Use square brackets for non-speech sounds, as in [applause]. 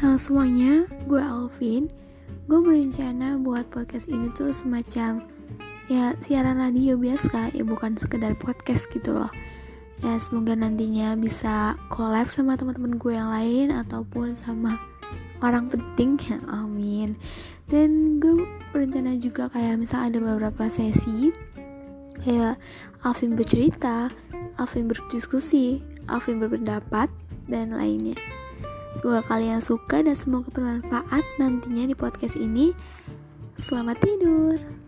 Halo semuanya, gue Alvin. Gue berencana buat podcast ini tuh semacam Ya siaran radio biasa Ya bukan sekedar podcast gitu loh. Ya semoga nantinya bisa collab sama teman-teman gue yang lain Ataupun sama orang penting ya [laughs] amin. Dan gue berencana juga kayak misal ada beberapa sesi Kayak Alvin bercerita Alvin berdiskusi Alvin berpendapat dan lainnya Semoga kalian suka dan semoga bermanfaat nantinya di podcast ini. Selamat tidur.